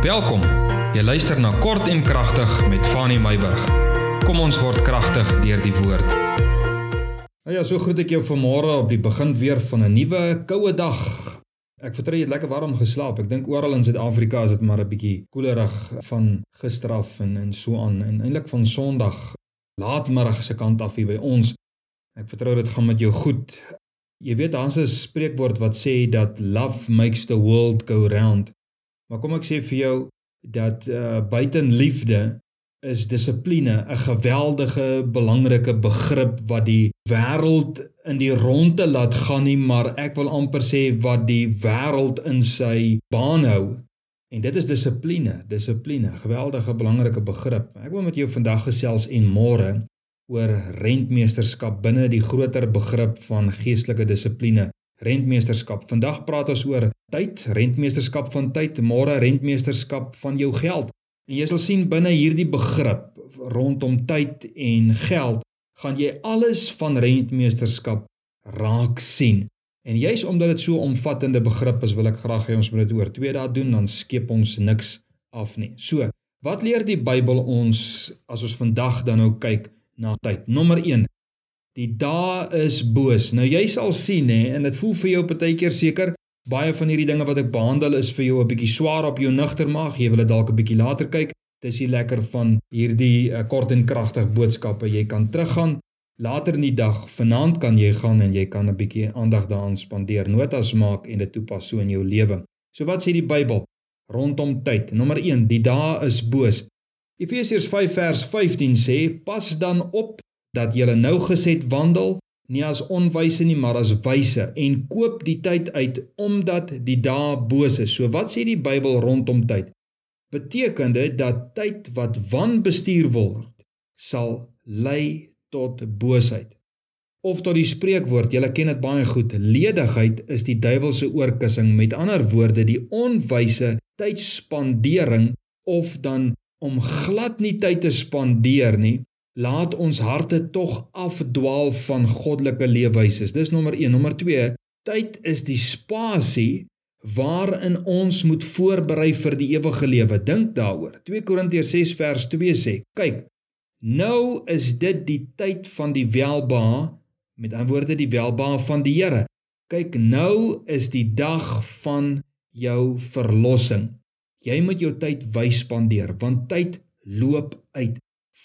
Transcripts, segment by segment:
Welkom. Jy luister na Kort en Kragtig met Fanny Meyburg. Kom ons word kragtig deur die woord. Nou ja, so groet ek jou vanmôre op die begin weer van 'n nuwe koue dag. Ek vertrou jy het lekker warm geslaap. Ek dink oral in Suid-Afrika is dit maar 'n bietjie koelerig van gister af en en so aan en eintlik van Sondag laatmiddag se kant af hier by ons. Ek vertrou dit gaan met jou goed. Jy weet daar's 'n spreekwoord wat sê dat love makes the world go round. Maar kom ek sê vir jou dat uh buiten liefde is dissipline 'n geweldige belangrike begrip wat die wêreld in die ronde laat gaan nie, maar ek wil amper sê wat die wêreld in sy baan hou. En dit is dissipline, dissipline, geweldige belangrike begrip. Ek wil met jou vandag gesels en môre oor rentmeesterskap binne die groter begrip van geestelike dissipline rentmeesterskap. Vandag praat ons oor tyd, rentmeesterskap van tyd, môre rentmeesterskap van jou geld. En jy sal sien binne hierdie begrip rondom tyd en geld gaan jy alles van rentmeesterskap raak sien. En juis omdat dit so omvattende begrip is, wil ek graag hê ons moet dit oor 2 dae doen, dan skep ons niks af nie. So, wat leer die Bybel ons as ons vandag dan nou kyk na tyd? Nommer Die dae is boos. Nou jy sal sien hè en dit voel vir jou partykeer seker baie van hierdie dinge wat ek behandel is vir jou 'n bietjie swaar op jou nugter maag. Jy wil dit dalk 'n bietjie later kyk. Dis hier lekker van hierdie uh, kort en kragtig boodskappe. Jy kan teruggaan later in die dag. Vanaand kan jy gaan en jy kan 'n bietjie aandag daaraan spandeer, notas maak en dit toepas so in jou lewe. So wat sê die Bybel rondom tyd? Nommer 1, die dae is boos. Efesiërs 5 vers 15 sê: "Pas dan op dat julle nou geset wandel nie as onwyse nie maar as wyse en koop die tyd uit omdat die dae boos is. So wat sê die Bybel rondom tyd? Beteken dit dat tyd wat wanbestuur word sal lei tot boosheid? Of tot die spreekwoord, julle ken dit baie goed, ledigheid is die duiwelse oorkussing. Met ander woorde, die onwyse tydspandering of dan om glad nie tyd te spandeer nie, laat ons harte tog afdwaal van goddelike leefwyse. Dis nommer 1. Nommer 2, tyd is die spasie waarin ons moet voorberei vir die ewige lewe. Dink daaroor. 2 Korintiërs 6 vers 2 sê: "Kyk, nou is dit die tyd van die welbehae, met ander woorde die welbehae van die Here. Kyk, nou is die dag van jou verlossing. Jy moet jou tyd wys spandeer, want tyd loop uit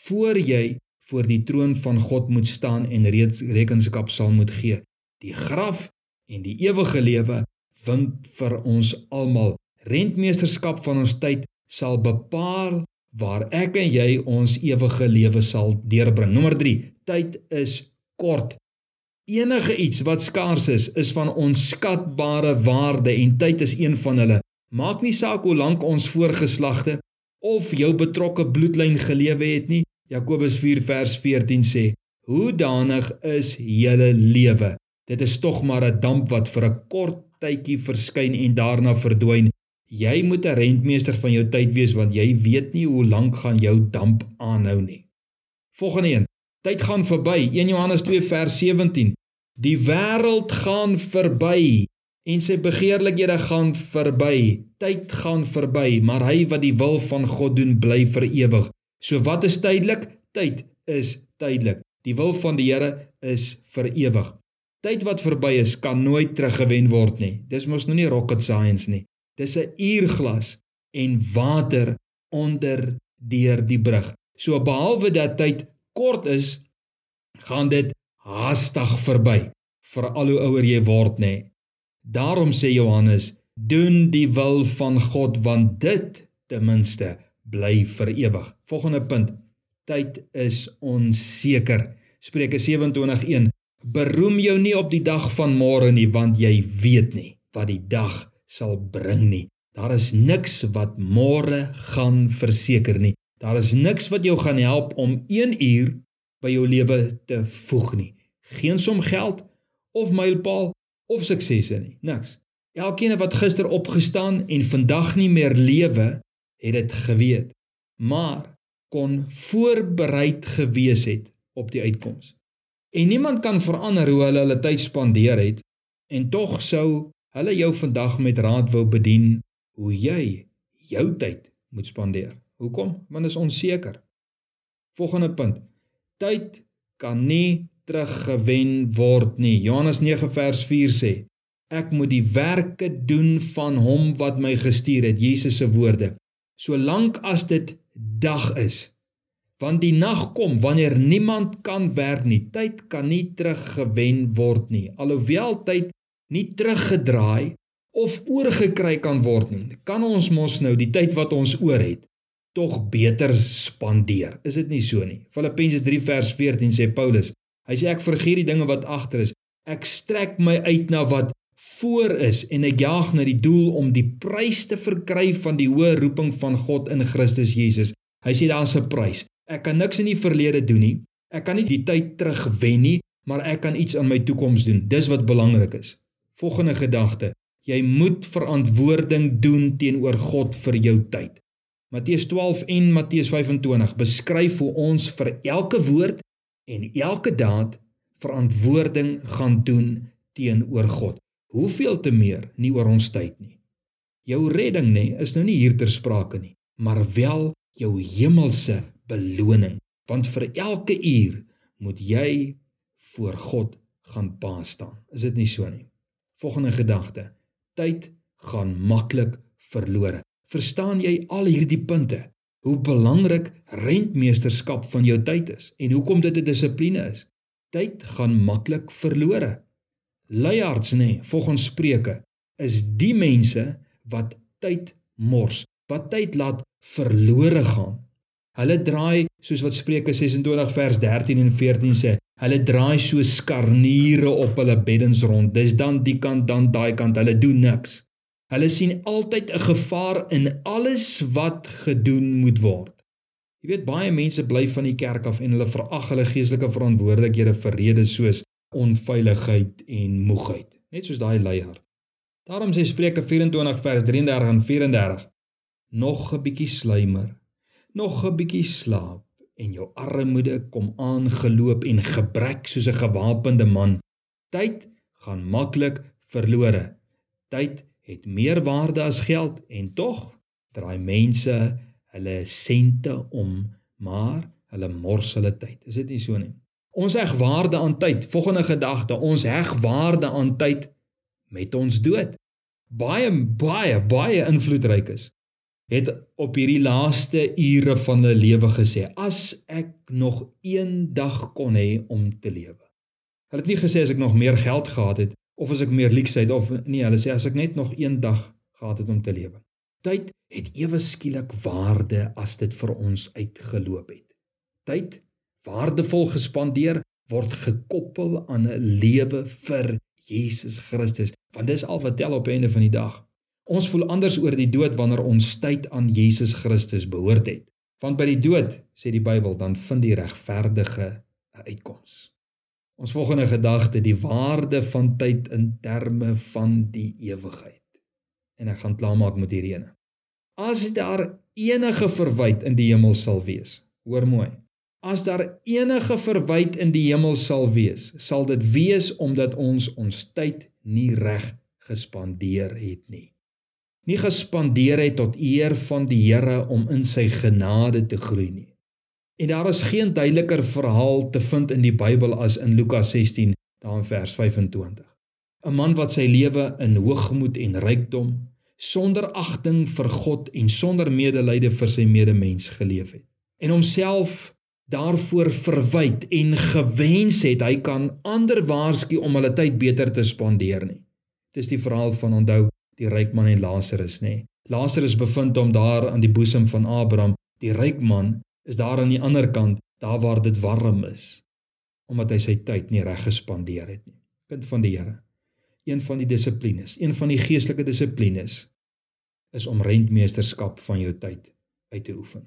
voor jy voor die troon van God moet staan en reeds rekenskap sal moet gee. Die graf en die ewige lewe wink vir ons almal. Rentmeesterskap van ons tyd sal bepaal waar ek en jy ons ewige lewe sal deurbring. Nommer 3. Tyd is kort. Enige iets wat skaars is, is van onskatbare waarde en tyd is een van hulle. Maak nie saak hoe lank ons voorgeslagte of jou betrokke bloedlyn gelewe het nie, Jakobus 4 vers 14 sê: "Hoe danig is julle lewe? Dit is tog maar 'n damp wat vir 'n kort tydjie verskyn en daarna verdwyn. Jy moet 'n rentmeester van jou tyd wees want jy weet nie hoe lank gaan jou damp aanhou nie." Volgende een: Tyd gaan verby. 1 Johannes 2 vers 17. Die wêreld gaan verby en sy begeerlikhede gaan verby. Tyd gaan verby, maar hy wat die wil van God doen, bly vir ewig. So wat is tydelik? Tyd is tydelik. Die wil van die Here is vir ewig. Tyd wat verby is, kan nooit teruggewen word nie. Dis mos nou nie rocket science nie. Dis 'n uurglas en water onder deur die brug. So behalwe dat tyd kort is, gaan dit haastig verby vir al hoe ouer jy word nê. Daarom sê Johannes, doen die wil van God want dit ten minste bly vir ewig. Volgende punt. Tyd is onseker. Spreuke 27:1. Beroem jou nie op die dag van môre nie, want jy weet nie wat die dag sal bring nie. Daar is niks wat môre gaan verseker nie. Daar is niks wat jou gaan help om 1 uur by jou lewe te voeg nie. Geen som geld of mylpaal of suksese nie. Niks. Elkeen wat gister opgestaan en vandag nie meer lewe, het dit geweet, maar kon voorbereid gewees het op die uitkoms. En niemand kan verander hoe hulle hulle tyd spandeer het en tog sou hulle jou vandag met raad wou bedien hoe jy jou tyd moet spandeer. Hoekom? Want is onseker. Volgende punt. Tyd kan nie teruggewen word nie. Johannes 9 vers 4 sê: Ek moet die werke doen van hom wat my gestuur het, Jesus se woorde. Solank as dit dag is, want die nag kom wanneer niemand kan werk nie. Tyd kan nie teruggewen word nie. Alhoewel tyd nie teruggedraai of oorgekry kan word nie, kan ons mos nou die tyd wat ons oor het tog beter spandeer. Is dit nie so nie? Filippense 3 vers 14 sê Paulus, hy sê ek vergeet die dinge wat agter is. Ek strek my uit na wat voor is en ek jaag na die doel om die prys te verkry van die hoë roeping van God in Christus Jesus. Hy sê daar's 'n prys. Ek kan niks in die verlede doen nie. Ek kan nie die tyd terugwen nie, maar ek kan iets aan my toekoms doen. Dis wat belangrik is. Volgende gedagte: Jy moet verantwoording doen teenoor God vir jou tyd. Matteus 12 en Matteus 25 beskryf hoe ons vir elke woord en elke daad verantwoording gaan doen teenoor God. Hoeveel te meer nie oor ons tyd nie. Jou redding nê is nou nie hier ter sprake nie, maar wel jou hemelse beloning, want vir elke uur moet jy voor God gaan pa staan. Is dit nie so nie? Volgende gedagte. Tyd gaan maklik verlore. Verstaan jy al hierdie punte? Hoe belangrik rentmeesterskap van jou tyd is en hoekom dit 'n dissipline is. Tyd gaan maklik verlore. Leiards nê, volgens Spreuke, is die mense wat tyd mors, wat tyd laat verlore gaan. Hulle draai soos wat Spreuke 26 vers 13 en 14 sê, hulle draai so skarniere op hulle beddens rond. Dis dan die kant dan daai kant. Hulle doen niks. Hulle sien altyd 'n gevaar in alles wat gedoen moet word. Jy weet baie mense bly van die kerk af en hulle verag hulle geestelike verantwoordelikhede vir redes soos onveiligheid en moegheid, net soos daai leier. Daarom sê Spreuke 24 vers 33 en 34: Nog 'n bietjie slymer nog 'n bietjie slaap en jou armoede kom aangeloop en gebrek soos 'n gewapende man. Tyd gaan maklik verlore. Tyd het meer waarde as geld en tog draai mense hulle sente om, maar hulle mors hulle tyd. Is dit nie so nie? Ons heg waarde aan tyd. Volgende gedagte, ons heg waarde aan tyd met ons dood. Baie baie baie invloedryk is het op hierdie laaste ure van hulle lewe gesê as ek nog een dag kon hê om te lewe. Hulle het nie gesê as ek nog meer geld gehad het of as ek meer leksheid of nee, hulle sê as ek net nog een dag gehad het om te lewe. Tyd het ewe skielik waarde as dit vir ons uitgeloop het. Tyd waardevol gespandeer word gekoppel aan 'n lewe vir Jesus Christus, want dis al wat tel op einde van die dag. Ons voel anders oor die dood wanneer ons tyd aan Jesus Christus behoort het. Want by die dood, sê die Bybel, dan vind die regverdige 'n uitkoms. Ons volgende gedagte, die waarde van tyd in terme van die ewigheid. En ek gaan klaarmaak met hierdie ene. As daar enige verwyd in die hemel sal wees, hoor mooi. As daar enige verwyd in die hemel sal wees, sal dit wees omdat ons ons tyd nie reg gespandeer het nie nie gespandeer het tot eer van die Here om in sy genade te groei nie. En daar is geen duideliker verhaal te vind in die Bybel as in Lukas 16 daar in vers 25. 'n Man wat sy lewe in hoogmoed en rykdom sonder agting vir God en sonder medelyde vir sy medemens geleef het en homself daarvoor verwyd en gewens het hy kan ander waarsku om hulle tyd beter te spandeer nie. Dis die verhaal van onthou die ryk man en Lazarus, nê. Lazarus bevind hom daar aan die boesem van Abraham. Die ryk man is daar aan die ander kant, daar waar dit warm is, omdat hy sy tyd nie reg gespandeer het nie. Kind van die Here. Een van die dissiplines, een van die geestelike dissiplines is om rentmeesterskap van jou tyd uit te oefen.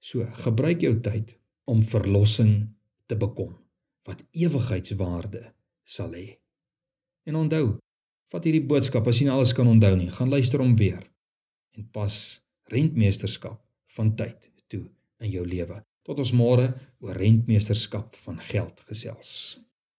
So, gebruik jou tyd om verlossing te bekom wat ewigheidswaarde sal hê. En onthou, Vat hierdie boodskap as jy nie alles kan onthou nie, gaan luister hom weer en pas rentmeesterskap van tyd toe in jou lewe. Tot ons môre oor rentmeesterskap van geld gesels.